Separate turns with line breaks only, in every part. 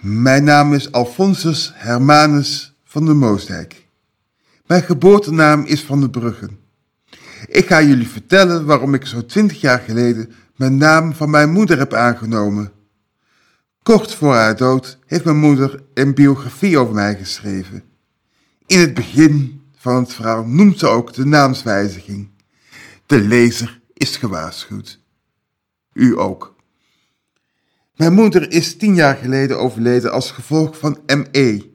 Mijn naam is Alfonsus Hermanus van de Moosdijk. Mijn geboortenaam is Van de Bruggen. Ik ga jullie vertellen waarom ik zo twintig jaar geleden mijn naam van mijn moeder heb aangenomen. Kort voor haar dood heeft mijn moeder een biografie over mij geschreven. In het begin van het verhaal noemt ze ook de naamswijziging. De lezer is gewaarschuwd. U ook. Mijn moeder is tien jaar geleden overleden als gevolg van ME,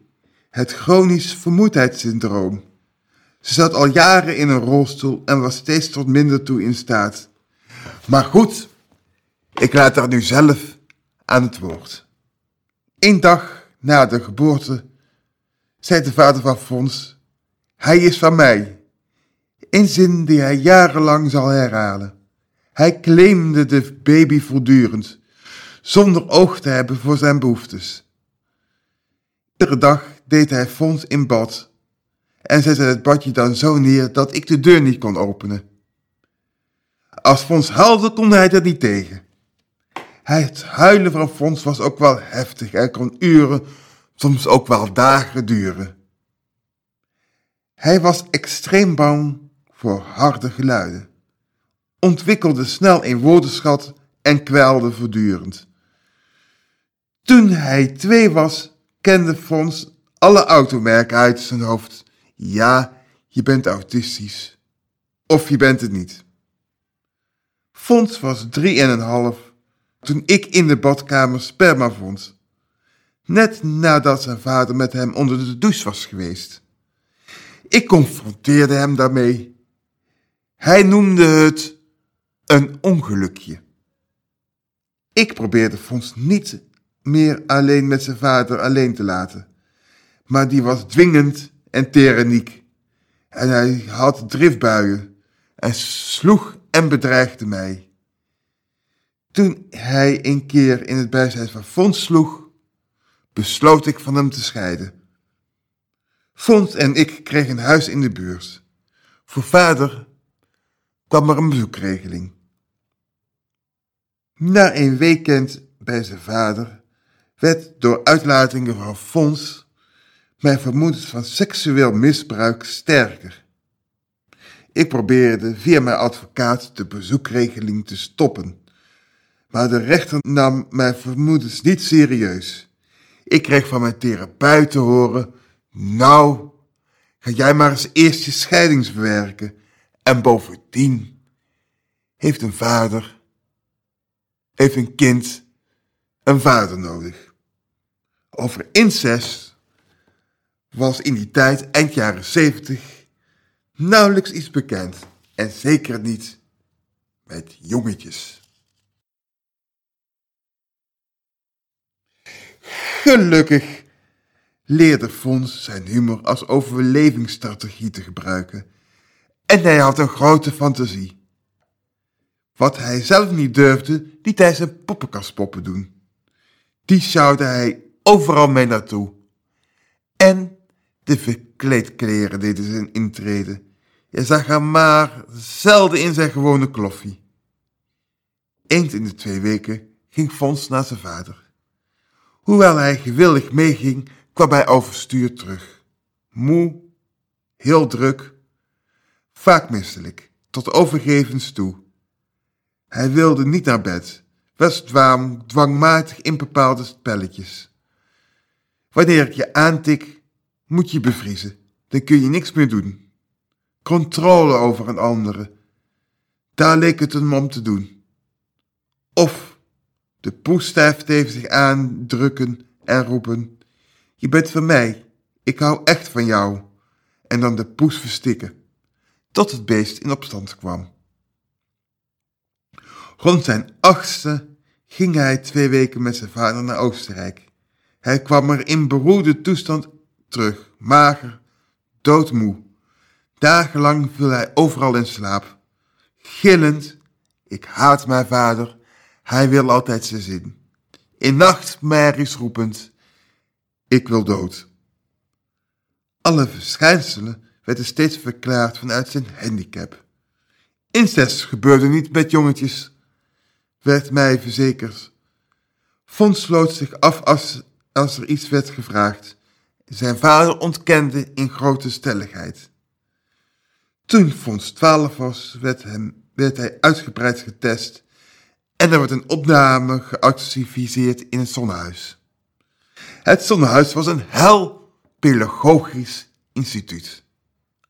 het chronisch vermoeidheidssyndroom. Ze zat al jaren in een rolstoel en was steeds tot minder toe in staat. Maar goed, ik laat haar nu zelf aan het woord. Eén dag na de geboorte zei de vader van Fons, hij is van mij. Een zin die hij jarenlang zal herhalen. Hij claimde de baby voortdurend, zonder oog te hebben voor zijn behoeftes. Iedere dag deed hij Fons in bad en zette het badje dan zo neer dat ik de deur niet kon openen. Als Fons huilde, kon hij er niet tegen. Het huilen van Fons was ook wel heftig en kon uren, soms ook wel dagen duren. Hij was extreem bang voor harde geluiden, ontwikkelde snel een woordenschat en kwelde voortdurend. Toen hij twee was, kende Fons alle automerken uit zijn hoofd. Ja, je bent autistisch. Of je bent het niet. Fons was drie en een half toen ik in de badkamer sperma vond. Net nadat zijn vader met hem onder de douche was geweest. Ik confronteerde hem daarmee. Hij noemde het een ongelukje. Ik probeerde Fons niet meer alleen met zijn vader alleen te laten. Maar die was dwingend en tereniek. En hij had driftbuien en sloeg en bedreigde mij. Toen hij een keer in het bijzijn van Fons sloeg, besloot ik van hem te scheiden. Fons en ik kregen een huis in de buurt. Voor vader kwam er een bezoekregeling. Na een weekend bij zijn vader werd door uitlatingen van Fons mijn vermoedens van seksueel misbruik sterker. Ik probeerde via mijn advocaat de bezoekregeling te stoppen, maar de rechter nam mijn vermoedens niet serieus. Ik kreeg van mijn therapeut te horen: Nou, ga jij maar eens eerst je scheidingsverwerken. En bovendien heeft een vader, heeft een kind een vader nodig. Over incest was in die tijd, eind jaren 70, nauwelijks iets bekend. En zeker niet met jongetjes. Gelukkig leerde Fons zijn humor als overlevingsstrategie te gebruiken. En hij had een grote fantasie. Wat hij zelf niet durfde, liet hij zijn poppenkastpoppen doen. Die sjouwde hij overal mee naartoe. En de verkleedkleren deden zijn intrede. Je zag hem maar zelden in zijn gewone kloffie. Eens in de twee weken ging Fons naar zijn vader. Hoewel hij gewillig meeging, kwam hij overstuur terug. Moe, heel druk, vaak misselijk, tot overgevens toe. Hij wilde niet naar bed, was dwaam, dwangmatig in bepaalde spelletjes. Wanneer ik je aantik, moet je bevriezen, dan kun je niks meer doen. Controle over een andere, daar leek het hem om te doen. Of de poes stijf tegen zich aandrukken en roepen: Je bent van mij, ik hou echt van jou. En dan de poes verstikken, tot het beest in opstand kwam. Rond zijn achtste ging hij twee weken met zijn vader naar Oostenrijk. Hij kwam er in beroerde toestand terug, mager, doodmoe. Dagenlang viel hij overal in slaap, gillend: Ik haat mijn vader, hij wil altijd zijn zin. In nachtmerries roepend: Ik wil dood. Alle verschijnselen werden steeds verklaard vanuit zijn handicap. Incest gebeurde niet met jongetjes, werd mij verzekerd. Fons sloot zich af als als er iets werd gevraagd. Zijn vader ontkende in grote stelligheid. Toen Fons 12 was, werd, hem, werd hij uitgebreid getest en er werd een opname geactiviseerd in het zonnehuis. Het zonnehuis was een hel pedagogisch instituut.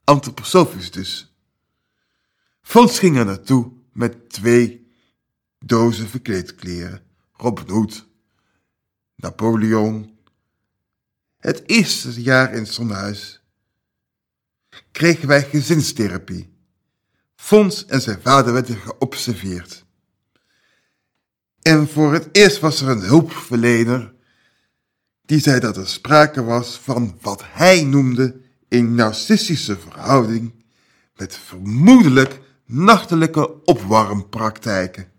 Antroposofisch dus. Fons ging er naartoe met twee dozen verkleedkleren. Robin Hood, Napoleon. Het eerste jaar in het zonnehuis kregen wij gezinstherapie. Fons en zijn vader werden geobserveerd. En voor het eerst was er een hulpverlener die zei dat er sprake was van wat hij noemde een narcistische verhouding met vermoedelijk nachtelijke opwarmpraktijken.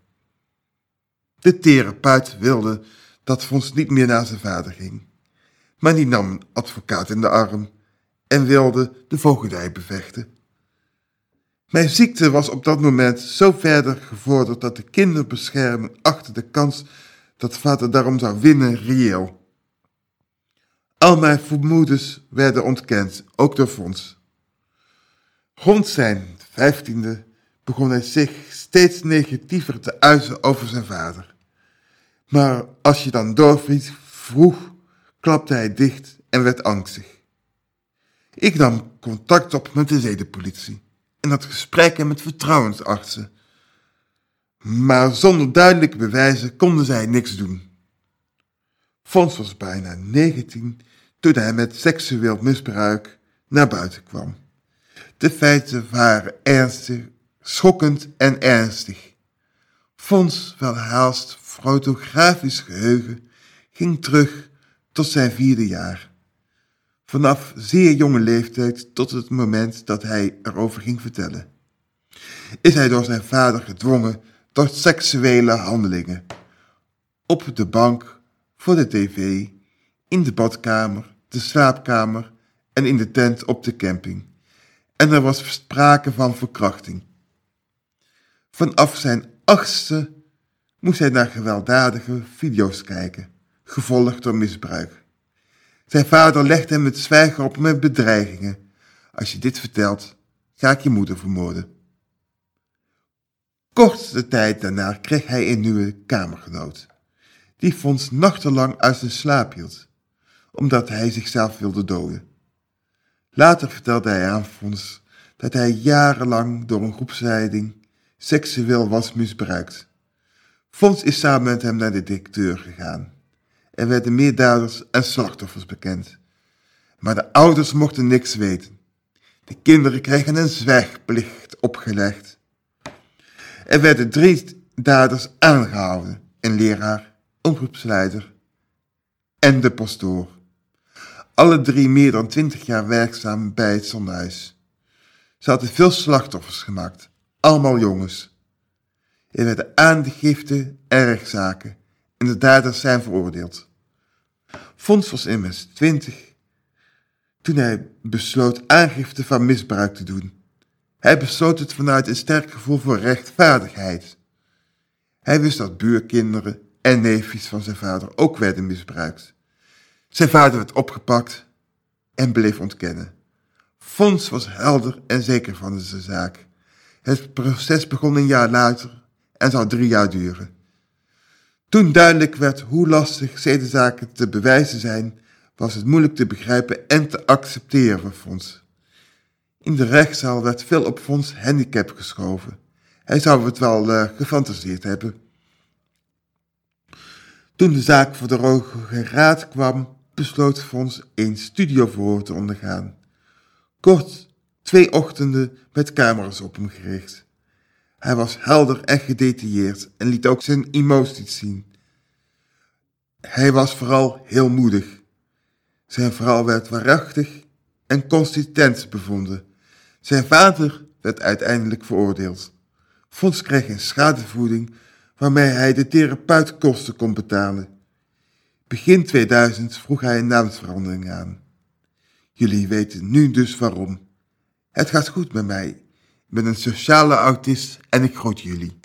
De therapeut wilde dat Fons niet meer naar zijn vader ging, maar die nam een advocaat in de arm en wilde de voogdij bevechten. Mijn ziekte was op dat moment zo verder gevorderd dat de kinderbescherming achter de kans dat vader daarom zou winnen reëel. Al mijn vermoedens werden ontkend, ook door Fons. Rond zijn vijftiende begon hij zich steeds negatiever te uiten over zijn vader. Maar als je dan doorvriet vroeg, klapte hij dicht en werd angstig. Ik nam contact op met de zedenpolitie en had gesprekken met vertrouwensartsen. Maar zonder duidelijke bewijzen konden zij niks doen. Fons was bijna 19 toen hij met seksueel misbruik naar buiten kwam. De feiten waren ernstig, schokkend en ernstig. Fons welhaast fotografisch geheugen ging terug tot zijn vierde jaar. Vanaf zeer jonge leeftijd tot het moment dat hij erover ging vertellen. Is hij door zijn vader gedwongen tot seksuele handelingen. Op de bank, voor de tv, in de badkamer, de slaapkamer en in de tent op de camping. En er was sprake van verkrachting. Vanaf zijn achtste moest hij naar gewelddadige video's kijken, gevolgd door misbruik. Zijn vader legde hem het zwijgen op met bedreigingen. Als je dit vertelt, ga ik je moeder vermoorden. Kortste tijd daarna kreeg hij een nieuwe kamergenoot, die Fons nachtenlang uit zijn slaap hield, omdat hij zichzelf wilde doden. Later vertelde hij aan Fons dat hij jarenlang door een groepsleiding seksueel was misbruikt. Fons is samen met hem naar de directeur gegaan. Er werden meer daders en slachtoffers bekend. Maar de ouders mochten niks weten. De kinderen kregen een zwijgplicht opgelegd. Er werden drie daders aangehouden: een leraar, omroepsleider en de pastoor. Alle drie meer dan twintig jaar werkzaam bij het zonnehuis. Ze hadden veel slachtoffers gemaakt, allemaal jongens. Er werden aangifte en rechtszaken en de daders zijn veroordeeld. Fons was immers twintig toen hij besloot aangifte van misbruik te doen. Hij besloot het vanuit een sterk gevoel voor rechtvaardigheid. Hij wist dat buurkinderen en neefjes van zijn vader ook werden misbruikt. Zijn vader werd opgepakt en bleef ontkennen. Fons was helder en zeker van zijn zaak. Het proces begon een jaar later en zou drie jaar duren. Toen duidelijk werd hoe lastig zedenzaken te bewijzen zijn, was het moeilijk te begrijpen en te accepteren voor Fons. In de rechtszaal werd veel op Fons handicap geschoven. Hij zou het wel uh, gefantaseerd hebben. Toen de zaak voor de Hoge Raad kwam, besloot Fons een studioverhoor te ondergaan. Kort, twee ochtenden met camera's op hem gericht. Hij was helder en gedetailleerd en liet ook zijn emoties zien. Hij was vooral heel moedig. Zijn vrouw werd waarachtig en consistent bevonden. Zijn vader werd uiteindelijk veroordeeld. Fons kreeg een schadevoeding waarmee hij de therapeutkosten kon betalen. Begin 2000 vroeg hij een naamsverandering aan. Jullie weten nu dus waarom. Het gaat goed met mij. Ik ben een sociale autist en ik groet jullie.